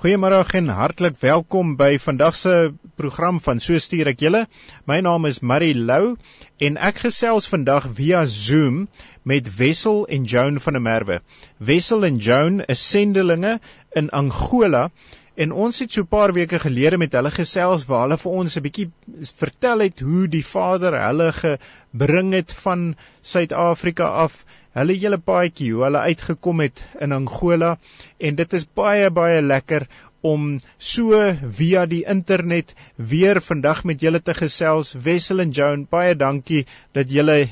Goeiemôre en hartlik welkom by vandag se program van So stuur ek julle. My naam is Marie Lou en ek gesels vandag via Zoom met Wessel en Joan van der Merwe. Wessel en Joan is sendelinge in Angola en ons het so 'n paar weke gelede met hulle gesels waar hulle vir ons 'n bietjie vertel het hoe die Vader hulle gebring het van Suid-Afrika af. Hulle hele paadjie hoe hulle uitgekom het in Angola. En dit is baie baie lekker om so via die internet weer vandag met julle te gesels. Wessel en Joan baie dankie dat julle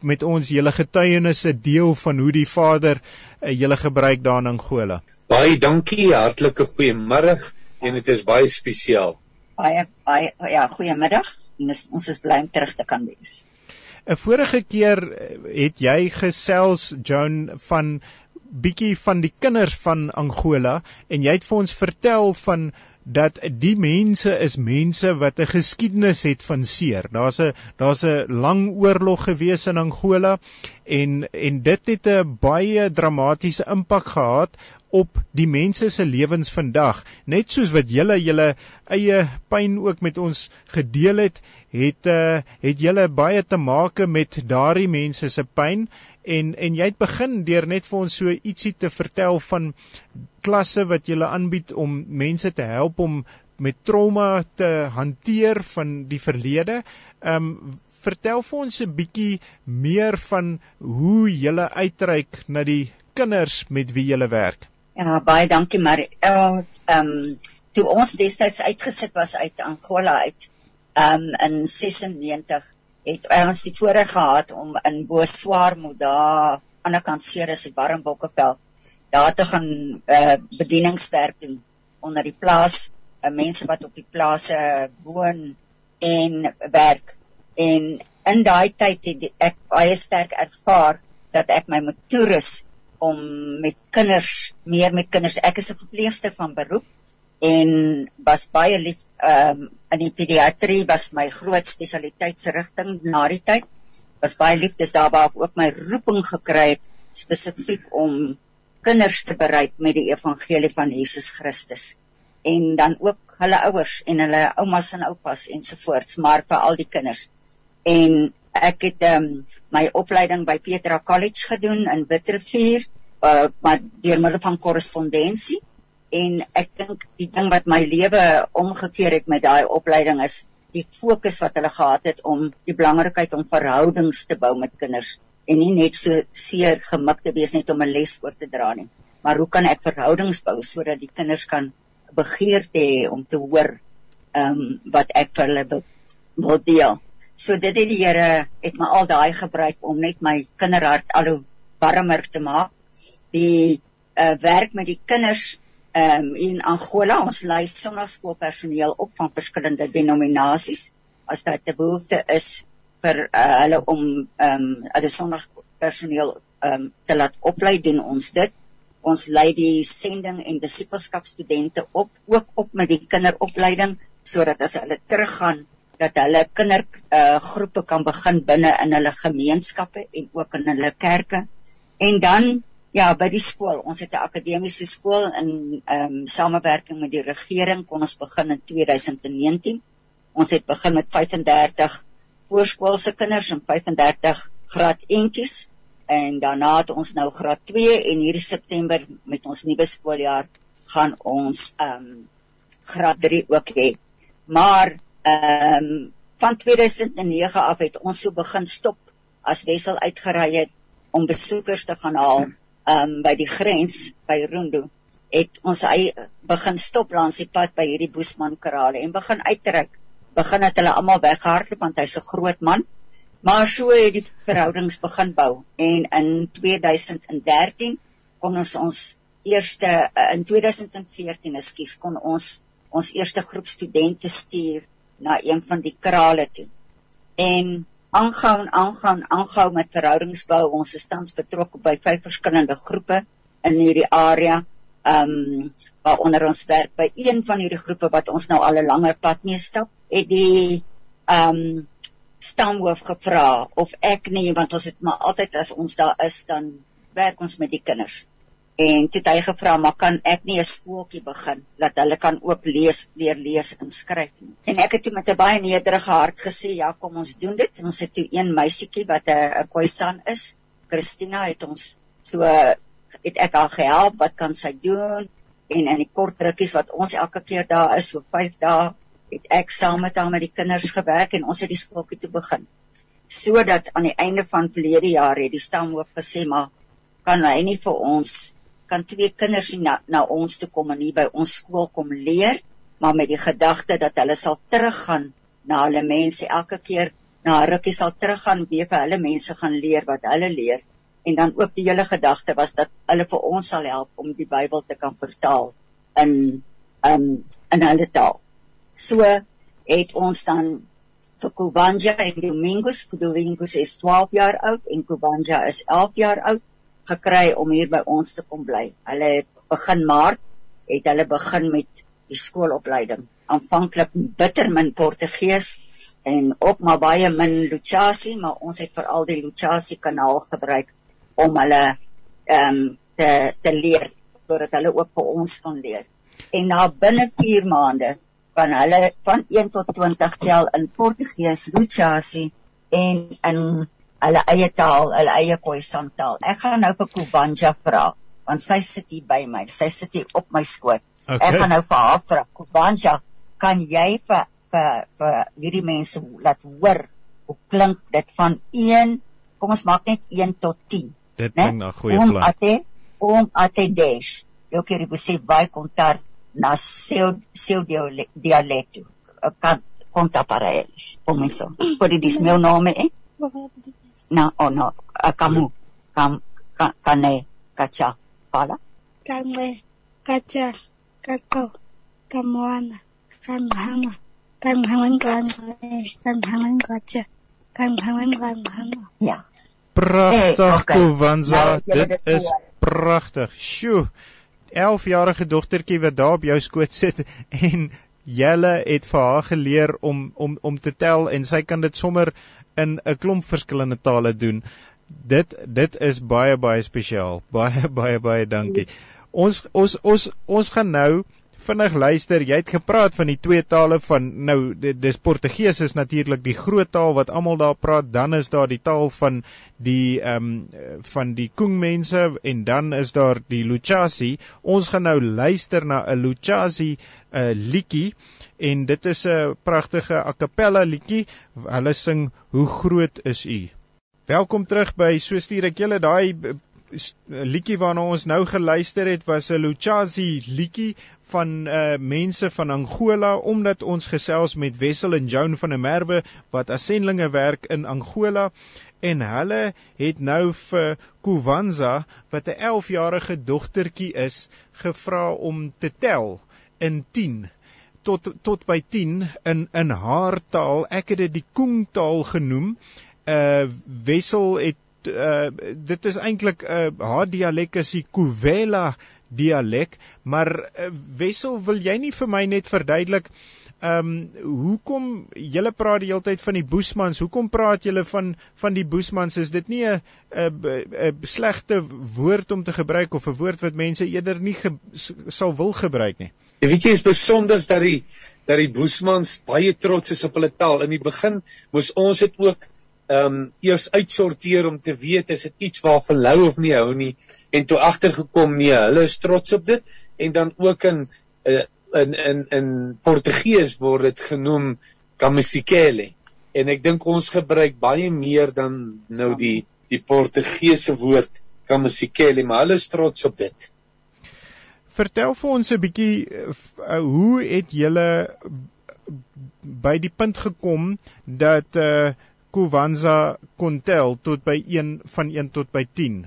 met ons julle getuienisse deel van hoe die Vader uh, julle gebruik daar in Angola baie dankie hartlike goeiemôre en dit is baie spesiaal. Baie baie ja goeiemiddag. Ons is bly om terug te kan wees. 'n Vorige keer eh, het jy gesels Joan van bietjie van die kinders van Angola en jy het vir ons vertel van dat die mense is mense wat 'n geskiedenis het van seer. Daar's 'n daar's 'n lang oorlog gewees in Angola en en dit het 'n baie dramatiese impak gehad op die mense se lewens vandag net soos wat julle julle eie pyn ook met ons gedeel het het uh, het julle baie te make met daardie mense se pyn en en jy het begin deur net vir ons so ietsie te vertel van klasse wat julle aanbied om mense te help om met trauma te hanteer van die verlede. Ehm um, vertel vir ons 'n bietjie meer van hoe julle uitreik na die kinders met wie julle werk. Ja, baie dankie maar ehm um, toe ons destyds uitgesit was uit Angola uit ehm um, in 96 het ons die voorreg gehad om in Boeswarmo daar aan die kant Ceres en Warmbokveld daar te gaan eh uh, bedieningswerk doen onder die plaas uh, mense wat op die plase woon en werk. En in daai tyd het ek baie sterk ervaar dat ek my moet toerus om met kinders meer met kinders. Ek is 'n verpleegster van beroep en was baie lief um, in die pediatrie was my groot spesialiteitsrigting na die tyd. Was baie lief dis daar waar ek ook my roeping gekry het spesifiek om kinders te bereik met die evangelie van Jesus Christus. En dan ook hulle ouers en hulle oumas en oupas ensovoorts maar vir al die kinders. En ek het um, my opleiding by Petra College gedoen in Witrifuur uh, maar deur middel van korrespondensie. En ek dink die ding wat my lewe omgekeer het met daai opleiding is die fokus wat hulle gehad het om die belangrikheid om verhoudings te bou met kinders en nie net so seer gemik te wees net om 'n les oor te dra nie. Maar hoe kan ek verhoudings bou sodat die kinders kan begeerte hê om te hoor ehm um, wat ek vir hulle wil deel So dit het die Here het my al daai gebruik om net my kinderhart al hoe warmer te maak. Die uh, werk met die kinders um, in Angola, ons lei sonnaskoolpersoneel op van verskillende denominasies as dit 'n behoefte is vir uh, hulle om ehm um, hulle sonnaskoolpersoneel um, te laat oplei doen ons dit. Ons lei die sending en disipelskap studente op ook op met die kinderopleiding sodat as hulle teruggaan dat hulle kindergroepe uh, kan begin binne in hulle gemeenskappe en ook in hulle kerke. En dan ja, by die skool, ons het 'n akademiese skool in ehm um, samewerking met die regering kon ons begin in 2019. Ons het begin met 35 voorskoolse kinders en 35 graad eentjies en daarna het ons nou graad 2 en hierdie September met ons nuwe skooljaar gaan ons ehm um, graad 3 ook hê. Maar ehm um, van 2009 af het ons so begin stop as Wessel uitgery het om besoekers te gaan haal ehm um, by die grens by Rundu het ons hy begin stop langs die pad by hierdie Boesman krale en begin uittrek. Begin het hulle almal weggehardloop want hy's 'n groot man. Maar so het die verhoudings begin bou. En in 2013 kon ons ons eerste in 2014 ekskuus kon ons ons eerste groep studente stuur na een van die krale toe. En aangaan en aangaan aanhou met verhoudingsbou. Ons is tans betrokke by vyf verskillende groepe in hierdie area. Ehm um, waaronder ons werk by een van hierdie groepe wat ons nou al 'n langer pad mee stap, het die ehm um, stamhoof gevra of ek nie want ons het maar altyd as ons daar is dan werk ons met die kinders. En toe het hy gevra, "Maar kan ek nie 'n skooltjie begin dat hulle kan ook lees, leer lees en skryf nie?" En ek het toe met 'n baie nederige hart gesê, "Ja, kom ons doen dit." Ons het toe een meisietjie wat 'n Khoisan is, Christina het ons so het ek haar gehelp, wat kan sy doen? En in die kort rukkies wat ons elke keer daar is, so 5 dae, het ek saam met haar met die kinders gewerk en ons het die skooltjie toe begin. Sodat aan die einde van verlede jaar het die stamhoof gesê, "Maar kan hy nie vir ons kan twee kinders na, na ons toe kom en hier by ons skool kom leer, maar met die gedagte dat hulle sal teruggaan na hulle mense elke keer na rukkie sal teruggaan weer vir hulle mense gaan leer wat hulle leer en dan ook die hele gedagte was dat hulle vir ons sal help om die Bybel te kan vertaal in um in hulle taal. So het ons dan vir Kubanja en Domingos, Domingos is 12 jaar oud en Kubanja is 11 jaar oud gekry om hier by ons te kom bly. Hulle het begin Maart het hulle begin met die skoolopleiding. Aanvanklik bitter min Portugees en ook maar baie min Luchasi, maar ons het veral die Luchasi kanaal gebruik om hulle ehm um, te te leer sodat hulle ook vir ons kan leer. En na binne 4 maande kan hulle van 1 tot 20 tel in Portugees, Luchasi en in hulle eie taal, hulle eie Khoisan taal. Ek gaan nou vir Kubanja vra, want sy sit hier by my. Sy sit hier op my skoot. Okay. Ek gaan nou vir haar vra, Kubanja, kan jy vir vir vir hierdie mense laat hoor hoe klink dit van 1, kom ons maak net 1 tot 10. Dit klink na goeie plan. Om ate, om ate desh. Eu quero você vai contar na seu seu dialeto. Kan contar para eles. Começou. Pode dizer meu nome, hein? Na ono uh, kamu kam ka, kane kacha fala kame kacha kako kamuana kamhanga kamhangan kane kamhangan kacha kamhangan kamhanga ja pragtig hey, okay. Kuwanza nou, dit is pragtig sjoe 11 jarige dogtertjie wat daar op jou skoot sit en Jelle het vir haar geleer om om om te tel en sy kan dit sommer in 'n klomp verskillende tale doen. Dit dit is baie baie spesiaal. Baie baie baie dankie. Ons ons ons ons gaan nou vinnig luister. Jy het gepraat van die twee tale van nou dis Portugees is natuurlik die groot taal wat almal daar praat. Dan is daar die taal van die ehm um, van die Kung mense en dan is daar die Luchasi. Ons gaan nou luister na 'n Luchasi uh, liedjie en dit is 'n pragtige a cappella liedjie. Hulle sing Hoe groot is U? Welkom terug by So stuur ek julle daai liedjie waarna ons nou geluister het was 'n Luchazi liedjie van uh mense van Angola omdat ons gesels met Wessel en Joan van der Merwe wat as sendlinge werk in Angola en hulle het nou vir Kuwanza wat 'n 11-jarige dogtertjie is gevra om te tel in 10 tot tot by 10 in in haar taal. Ek het dit die Koeng taal genoem. Uh Wessel het uh dit is eintlik uh haar dialek is die Kuwela dialek, maar uh, Wessel, wil jy nie vir my net verduidelik ehm um, hoekom julle praat die hele tyd van die Boesmans? Hoekom praat julle van van die Boesmans? Is dit nie 'n 'n slegte woord om te gebruik of 'n woord wat mense eerder nie ge, sal wil gebruik nie? Jy weet jy is besonder dat die dat die Boesmans baie trots is op hulle taal. In die begin moes ons dit ook ehm um, eers uitsorteer om te weet is dit iets waarvan hou of nie hou nie. En toe agtergekom nee, hulle is trots op dit. En dan ook in uh, in in in Portugees word dit genoem Kamisikele en ek dink ons gebruik baie meer dan nou die die Portugese woord Kamisikele maar hulle is trots op dit. Vertel vir ons 'n bietjie uh, hoe het julle by die punt gekom dat uh Kuwanza kon tel tot by 1 van 1 tot by 10.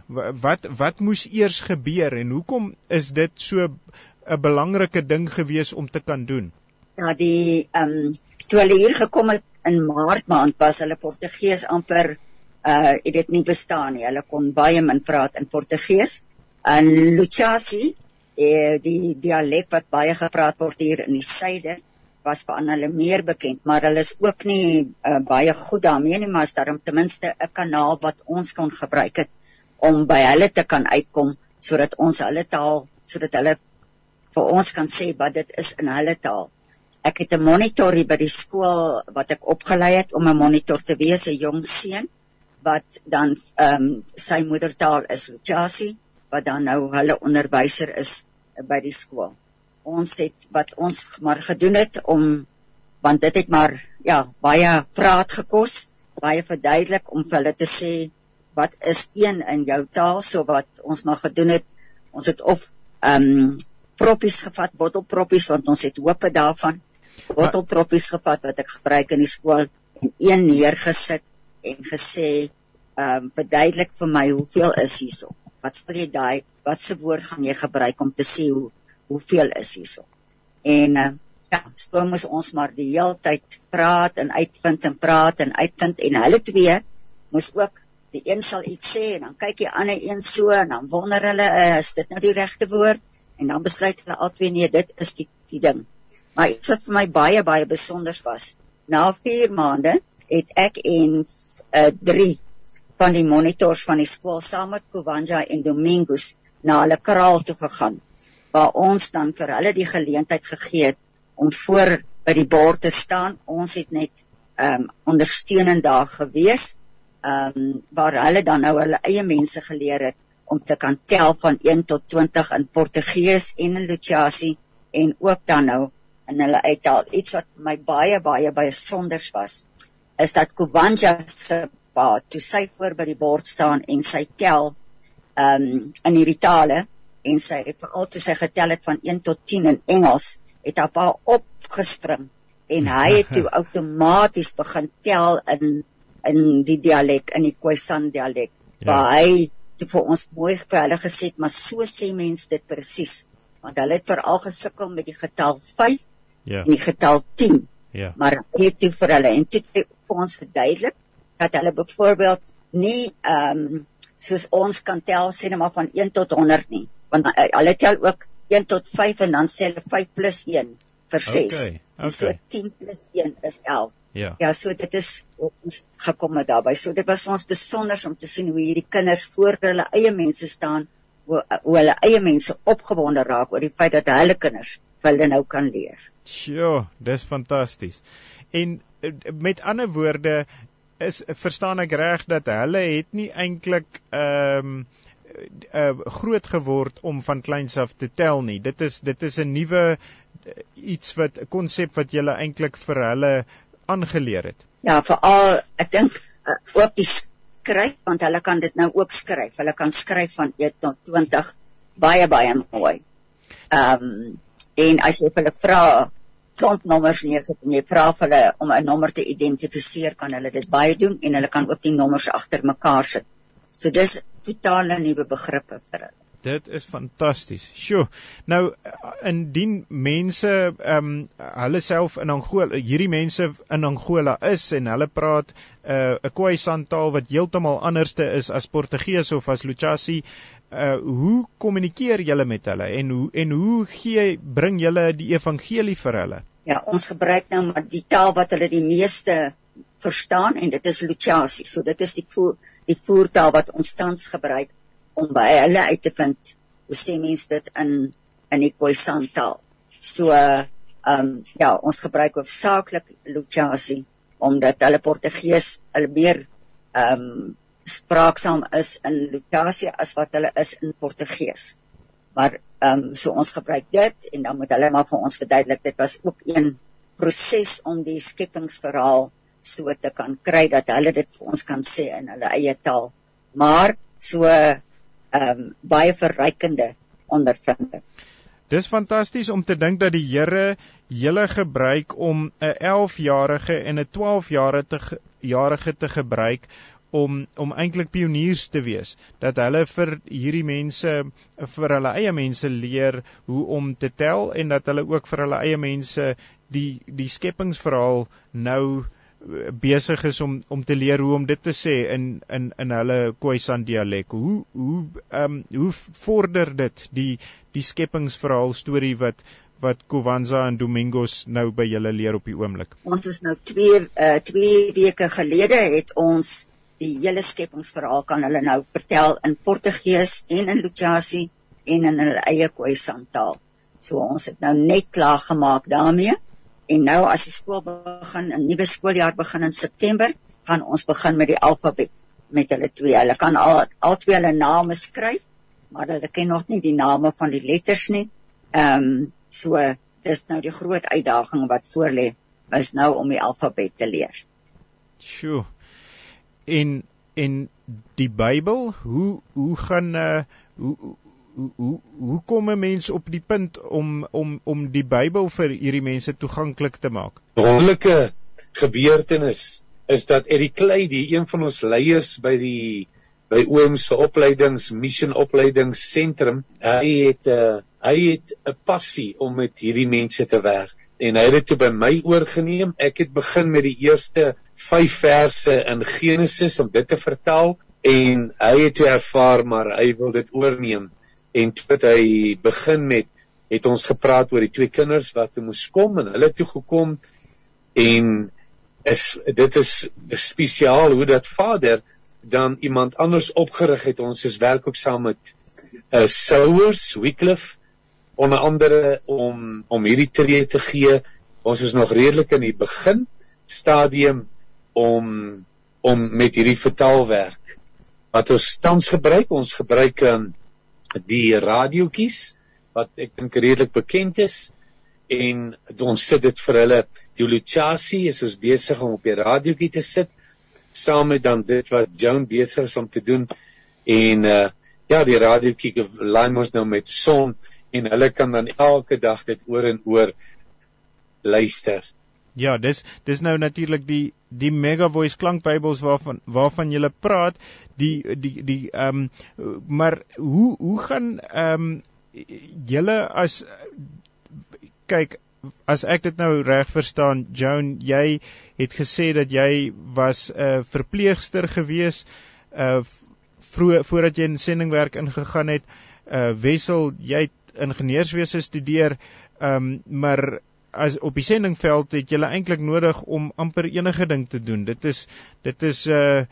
Wat wat moes eers gebeur en hoekom is dit so 'n belangrike ding gewees om te kan doen? Ja, die ehm um, toe hulle hier gekom het in Maart maand was hulle Portugees amper uh het dit nie bestaan nie. Hulle kon baie min praat in Portugees. En Luchasi eh, die dialek wat baie gepraat word hier in die suide was aan hulle meer bekend, maar hulle is ook nie uh, baie goed daarmee nie, maar is daarom ten minste 'n kanaal wat ons kon gebruik het om by hulle te kan uitkom sodat ons hulle taal sodat hulle vir ons kan sê wat dit is in hulle taal. Ek het 'n monitor hier by die skool wat ek opgelei het om 'n monitor te wees, 'n jong seun wat dan ehm um, sy moedertaal is Luchasi, wat dan nou hulle onderwyser is by die skool. Ons het wat ons maar gedoen het om want dit het maar ja, baie praat gekos, baie verduidelik om vir hulle te sê wat is een in jou taal, so wat ons maar gedoen het. Ons het of ehm um, proppies gevat, bottelproppies want ons het hoope daarvan. Bottelproppies gevat wat ek gebruik in die skool en een neergesit en gesê ehm um, verduidelik vir my hoeveel is hierso. Wat sê jy daai wat se woord gaan jy gebruik om te sê hoe hoeveel is hierso? En uh, ja, so moes ons maar die hele tyd praat en uitvind en praat en uitvind en hulle twee moes ook die een sal iets sê en dan kyk die ander een so en dan wonder hulle uh, is dit nou die regte woord en dan besluit hulle albei nee dit is die die ding. Maar iets wat vir my baie baie besonder was. Na 4 maande het ek en uh, drie van die monitors van die skool saam met Kowanja en Domingos na hulle kraal toe gegaan waar ons dan vir hulle die geleentheid gegee het om voor by die bord te staan. Ons het net ehm um, ondersteunend daar gewees. Ehm um, waar hulle dan nou hulle eie mense geleer het om te kan tel van 1 tot 20 in Portugees en in Luchasi en ook dan nou in hulle uittaal. Iets wat my baie baie baie sonders was is dat Kubanja se pa toe sy voor by die bord staan en sy tel ehm um, in hierdie tale en sy het veral toe sy getel het van 1 tot 10 in Engels het haar opgespring en hy het toe outomaties begin tel in in die dialek in die Khoisan dialek ja. waar hy toe vir ons mooi vir hulle gesê maar so sê mense dit presies want hulle het veral gesukkel met die getal 5 ja. en die getal 10 ja. maar hy het toe vir hulle en toe vir ons verduidelik dat hulle byvoorbeeld nie ehm um, soos ons kan tel sê net maar van 1 tot 100 nie want hulle tel ook 1 tot 5 en dan sê hulle 5 plus 1 vir 6. Okay. okay. So 10 plus 1 is 11. Ja. Ja, so dit is ons gekom met daarbey. So dit was ons besonder om te sien hoe hierdie kinders voor hulle eie mense staan, hoe, hoe hulle eie mense opgewonde raak oor die feit dat hulle kinders hulle nou kan leer. Sjoe, dis fantasties. En eh, met ander woorde is verstaan ek reg dat hulle het nie eintlik ehm um, uh, groot geword om van kleins af te tel nie. Dit is dit is 'n nuwe uh, iets wat 'n konsep wat jy eintlik vir hulle aangeleer het. Ja, veral ek dink uh, ook die skryf want hulle kan dit nou ook skryf. Hulle kan skryf van 1 tot 20 baie baie mooi. Ehm um, en as jy hulle vra klomp nommers neersit en jy vra hulle om 'n nommer te identifiseer, kan hulle dit baie doen en hulle kan ook die nommers agter mekaar sit. So dis totale nuwe begrippe vir hulle. Dit is fantasties. Sjoe. Nou indien mense ehm um, hulle self in Angola, hierdie mense in Angola is en hulle praat 'n uh, Khoisan taal wat heeltemal anderste is as Portugees of as Luchasi, uh hoe kommunikeer julle met hulle en hoe en hoe gee bring julle die evangelie vir hulle? Ja, ons gebruik nou maar die taal wat hulle die meeste verstaan en dit is Luchasi. So dit is die voer, die voertaal wat ons tans gebruik om by hulle uit te vind hoe sê mense dit in in die Khoisan taal. So ehm um, ja, ons gebruik hoofsaaklik Luchasi omdat hulle Portugees hulle meer ehm um, spraaksaam is in Luchasi as wat hulle is in Portugees. Maar ehm um, so ons gebruik dit en dan moet hulle maar vir ons verduidelik dit was ook een proses om die skepingsverhaal so te kan kry dat hulle dit vir ons kan sê in hulle eie taal. Maar so ehm um, baie verrykende ondervinding. Dis fantasties om te dink dat die Here julle gebruik om 'n 11-jarige en 'n 12-jarige jarige te gebruik om om eintlik pioniers te wees dat hulle vir hierdie mense vir hulle eie mense leer hoe om te tel en dat hulle ook vir hulle eie mense die die skepingsverhaal nou besig is om om te leer hoe om dit te sê in in in hulle Khoisan dialek. Hoe hoe ehm um, hoe vorder dit die die skepingsverhaal storie wat wat Kovanza en Domingos nou by julle leer op die oomblik. Ons is nou 2 uh 2 weke gelede het ons die hele skepingsverhaal kan hulle nou vertel in Portugees en in Luchasi en in hulle eie Khoisan-taal. So ons het nou net klaar gemaak daarmee. En nou as die skool begin, 'n nuwe skooljaar begin in September, gaan ons begin met die alfabet met hulle twee. Hulle kan al al twee hulle name skryf, maar hulle ken nog nie die name van die letters nie. Ehm um, so dis nou die groot uitdaging wat voorlê is nou om die alfabet te leer. Sjoe. En en die Bybel, hoe hoe gaan uh hoe hoe hoe kom 'n mens op die punt om om om die Bybel vir hierdie mense toeganklik te maak? Wonderlike gebeurtenis is dat Eddie Kley, die een van ons leiers by die by OM se opleidings mission opleidingsentrum, hy het 'n uh, hy het 'n passie om met hierdie mense te werk en hy het dit toe by my oorgeneem. Ek het begin met die eerste 5 verse in Genesis om dit te vertel en hy het ervaar maar hy wil dit oorneem en toe het hy begin met het ons gepraat oor die twee kinders wat moes kom en hulle toe gekom en is dit is spesiaal hoe dat vader dan iemand anders opgerig het. Ons is werk ook saam met uh, Sowers Wycliffe onder andere om om hierdie tree te gee. Ons is nog redelik in die begin stadium om om met hierdie vertaalwerk wat ons tans gebruik. Ons gebruik um, die radiootjies wat ek dink redelik bekend is en ons sit dit vir hulle die Luciasi is ons besig om op die radiootjie te sit saam met dan dit wat Joan besig is om te doen en uh, ja die radiootjie laai ons nou met son en hulle kan dan elke dag dit oor en oor luister. Ja, dis dis nou natuurlik die die Mega Voice klankbybels waarvan waarvan jy praat, die die die ehm um, maar hoe hoe gaan ehm um, julle as kyk as ek dit nou reg verstaan, Joan, jy het gesê dat jy was 'n uh, verpleegster gewees uh vroeg voordat jy in sendingwerk ingegaan het. Uh Wessel, jy het ingenieurswese studeer, um maar as op die sendingveld het jy eintlik nodig om amper enige ding te doen. Dit is dit is uh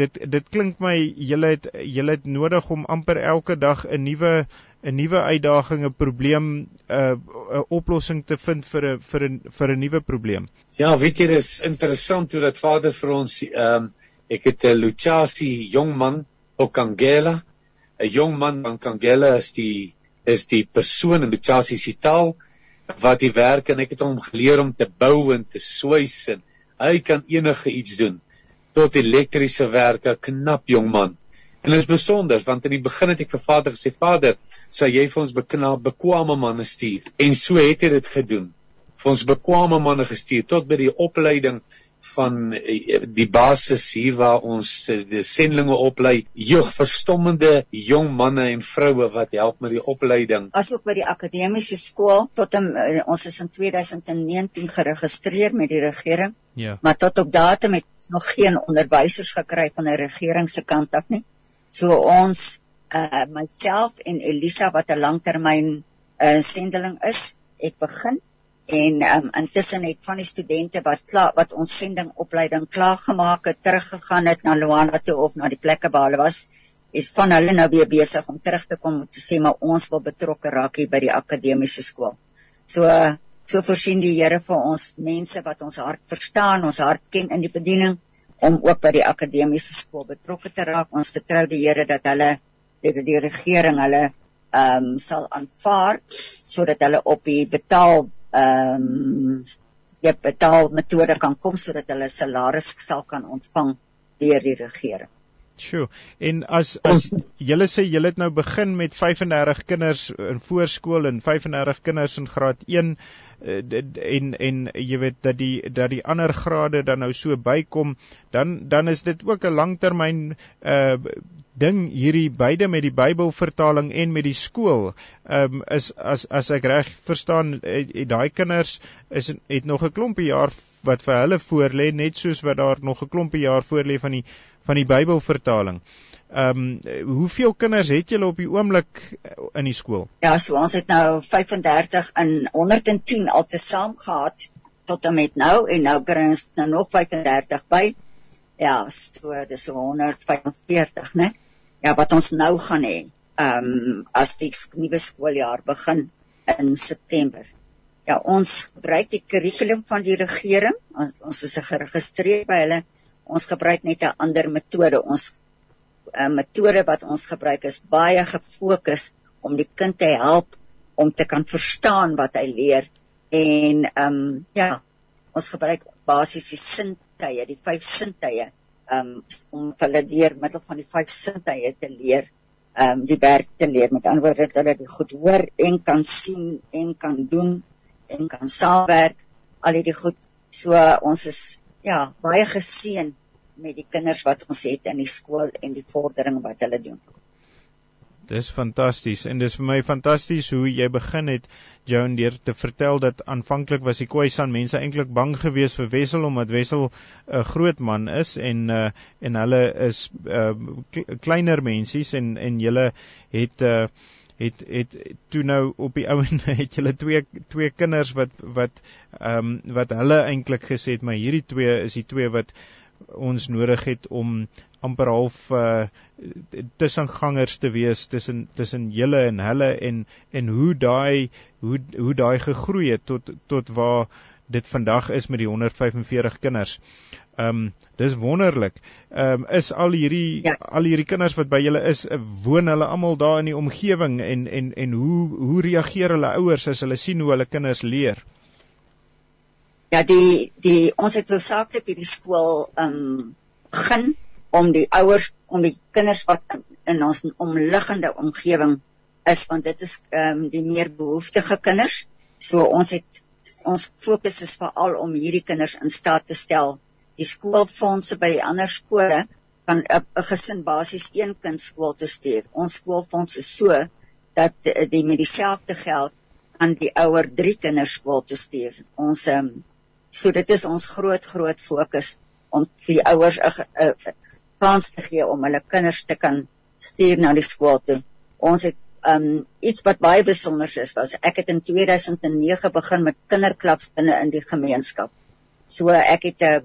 dit dit klink my jy het jy het nodig om amper elke dag 'n nuwe 'n nuwe uitdaging, 'n probleem, uh, 'n oplossing te vind vir 'n vir 'n vir 'n nuwe probleem. Ja, weet jy, dis interessant hoe dat Vader vir ons ehm um, ek het 'n Luchasi jong man op Kangela. 'n Jong man van Kangela is die is die persoon in Luchasi se taal wat die werk en ek het hom geleer om te bou en te swys en hy kan enige iets doen. Tot elektriese werk 'n knap jong man. En dit is besonder want in die begin het ek vir vader gesê vader sou jy vir ons beknaap bekwame manne stuur? En so het hy dit gedoen. Vir ons bekwame manne gestuur tot by die opleiding van eh, die basis hier waar ons eh, die sendlinge oplei, jeug verstommende jong manne en vroue wat help met die opleiding. Asook by die akademiese skool tot en, eh, ons is in 2019 geregistreer met die regering. Ja. Maar tot op datum het ons nog geen onderwysers gekry van die regering se kant af nie. So ons uh myself en Elisa wat 'n langtermyn uh sendeling is, het begin en um, intussen het van die studente wat klaar wat ons sendingopleiding klaar gemaak het teruggegaan het na Luanda toe of na die plekke waar hulle was is van hulle nou weer besig om terug te kom om te sê maar ons wil betrokke raak hier by die akademiese skool. So so voorsien die Here vir ons mense wat ons hart verstaan, ons hart ken in die bediening om ook by die akademiese skool betrokke te raak. Ons vertrou die Here dat hulle dit die regering hulle ehm um, sal aanvaar sodat hulle op die betaal ehm um, jy betaal metode kan kom sodat hulle salaris sal kan ontvang deur die regering. Sjoe. En as as julle sê julle het nou begin met 35 kinders in voorskool en 35 kinders in graad 1 eh, en en jy weet dat die dat die ander grade dan nou so bykom, dan dan is dit ook 'n langtermyn uh ding hierdie beide met die Bybelvertaling en met die skool. Ehm um, is as as ek reg verstaan, daai kinders is het nog 'n klompie jaar wat vir hulle voorlê net soos wat daar nog 'n klompie jaar voorlê van die van die Bybelvertaling. Ehm um, hoeveel kinders het julle op die oomblik in die skool? Ja, so ons het nou 35 in 110 altesaam gehad tot en met nou en nou kry ons nou nog 35 by. Ja, so dis 145, né? Ja, wat ons nou gaan hê. ehm um, as die nuwe skooljaar begin in September. Ja, ons gebruik die kurrikulum van die regering. Ons ons is geregistreer by hulle. Ons gebruik net 'n ander metode. Ons 'n uh, metode wat ons gebruik is baie gefokus om die kind te help om te kan verstaan wat hy leer. En ehm um, ja, ons gebruik basies die sintuie, die vyf sintuie um, om hulle deur middel van die vyf sintuie te leer um die werk te leer. Met ander woorde dat hulle dit goed hoor en kan sien en kan doen en kan saamwerk al hierdie goed. So ons is ja baie geseën met die kinders wat ons het in die skool en die vordering wat hulle doen. Dis fantasties en dis vir my fantasties hoe jy begin het Joan deur te vertel dat aanvanklik was die Khoisan mense eintlik bang geweest vir Wessel omdat Wessel 'n uh, groot man is en uh, en hulle is uh, kleiner mensies en en julle het uh, het het toe nou op die ouend het julle twee twee kinders wat wat ehm um, wat hulle eintlik gesê het maar hierdie twee is die twee wat ons nodig het om amper half uh, tussengangers te wees tussen tussen julle en hulle en en hoe daai hoe hoe daai gegroei het tot tot waar dit vandag is met die 145 kinders. Ehm um, dis wonderlik. Ehm um, is al hierdie ja. al hierdie kinders wat by julle is, woon hulle almal daar in die omgewing en en en hoe hoe reageer hulle ouers as hulle sien hoe hulle kinders leer? Ja, die die ons het hoofsaaklik hierdie skool ehm um, begin om die ouers om die kinders wat in, in ons omliggende omgewing is want dit is ehm um, die meer behoeftige kinders. So ons het ons fokus is veral om hierdie kinders in staat te stel. Die skoolfondse by die ander skole kan 'n gesin basies een kind skool toe stuur. Ons skoolfonds is so dat die met dieselfde geld aan die ouer drie kinders skool toe stuur. Ons um, so dit is ons groot groot fokus om die ouers 'n kans te gee om hulle kinders te kan stuur na die skool toe. Ons het um iets wat baie besonder is, was ek het in 2009 begin met kinderklubs binne in die gemeenskap. So ek het 'n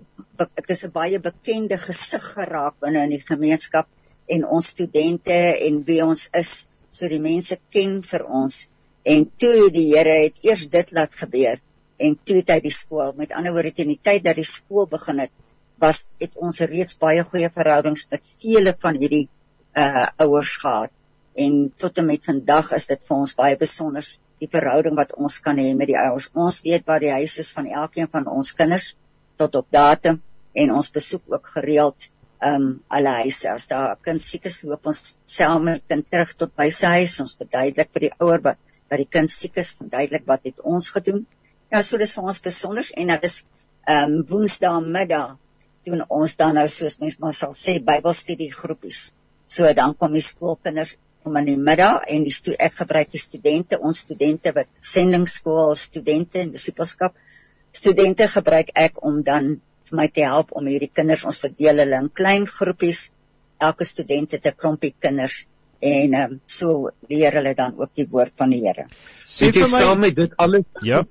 ek is 'n baie bekende gesig geraak binne in die gemeenskap en ons studente en wie ons is, so die mense ken vir ons. En toe die Here het eers dit laat gebeur en toe het hy die skool, met ander woorde teen die tyd dat die skool begin het, was het ons reeds baie goeie verhoudings met vele van hierdie uh ouers gehad en tot en met vandag is dit vir ons baie besonder die verhouding wat ons kan hê met die ouers. Ons weet waar die huis is van elkeen van ons kinders tot op datum en ons besoek ook gereeld um alle huise. As daar 'n kind siek is, loop ons self met die kind terug tot by sy huis. Ons verduidelik vir die ouer wat dat die kind siek is, verduidelik wat het ons gedoen. Ja, so dis vir ons besonder en dit is um woensdae middag doen ons dan nou soos mens maar sal sê Bybelstudie groepies. So dan kom die skoolkinders om in die middag en die stu ek gebruik die studente, ons studente wat sendingskool studente en disipelskap studente gebruik ek om dan vir my te help om hierdie kinders ons verdeel hulle in klein groepies. Elke student het 'n klompie kinders en ehm um, so leer hulle dan ook die woord van die Here. Sê vir my saam met dit alles. Ja.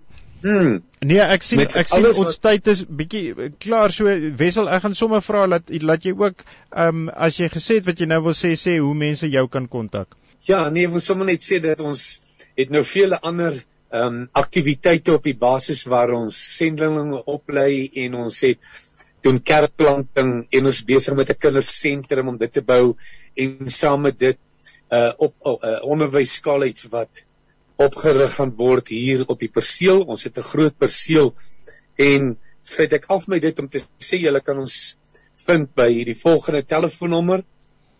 Hmm. Nee, ek sien ek sien ons wat... tyd is bietjie eh, klaar so Wessel ek gaan sommer vra dat laat jy ook ehm um, as jy gesê het wat jy nou wil sê sê hoe mense jou kan kontak. Ja, nee, ek wil sommer net sê dat ons het nou vele ander ehm um, aktiwiteite op die basis waar ons sendlinge oplei en ons het doen kerkplanting en ons besig met 'n kindersentrum om dit te bou en saam met dit uh, op uh, onderwyskollege wat opgerig gaan word hier op die perseel. Ons het 'n groot perseel en feit ek af my dit om te sê julle kan ons vind by hierdie volgende telefoonnommer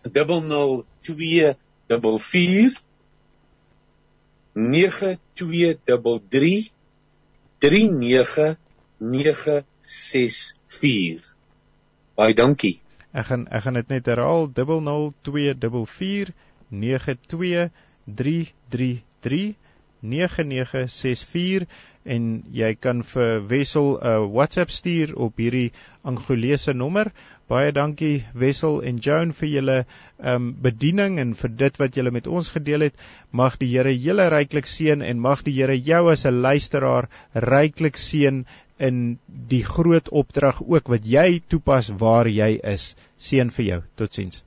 00244 9233 39964 Baie dankie. Ek gaan ek gaan dit net herhaal 00244 9233 9964 en jy kan vir Wessel 'n uh, WhatsApp stuur op hierdie Angolese nommer. Baie dankie Wessel en Joan vir julle um bediening en vir dit wat julle met ons gedeel het. Mag die Here julle ryklik seën en mag die Here jou as 'n luisteraar ryklik seën in die groot opdrag ook wat jy toepas waar jy is. Seën vir jou. Totsiens.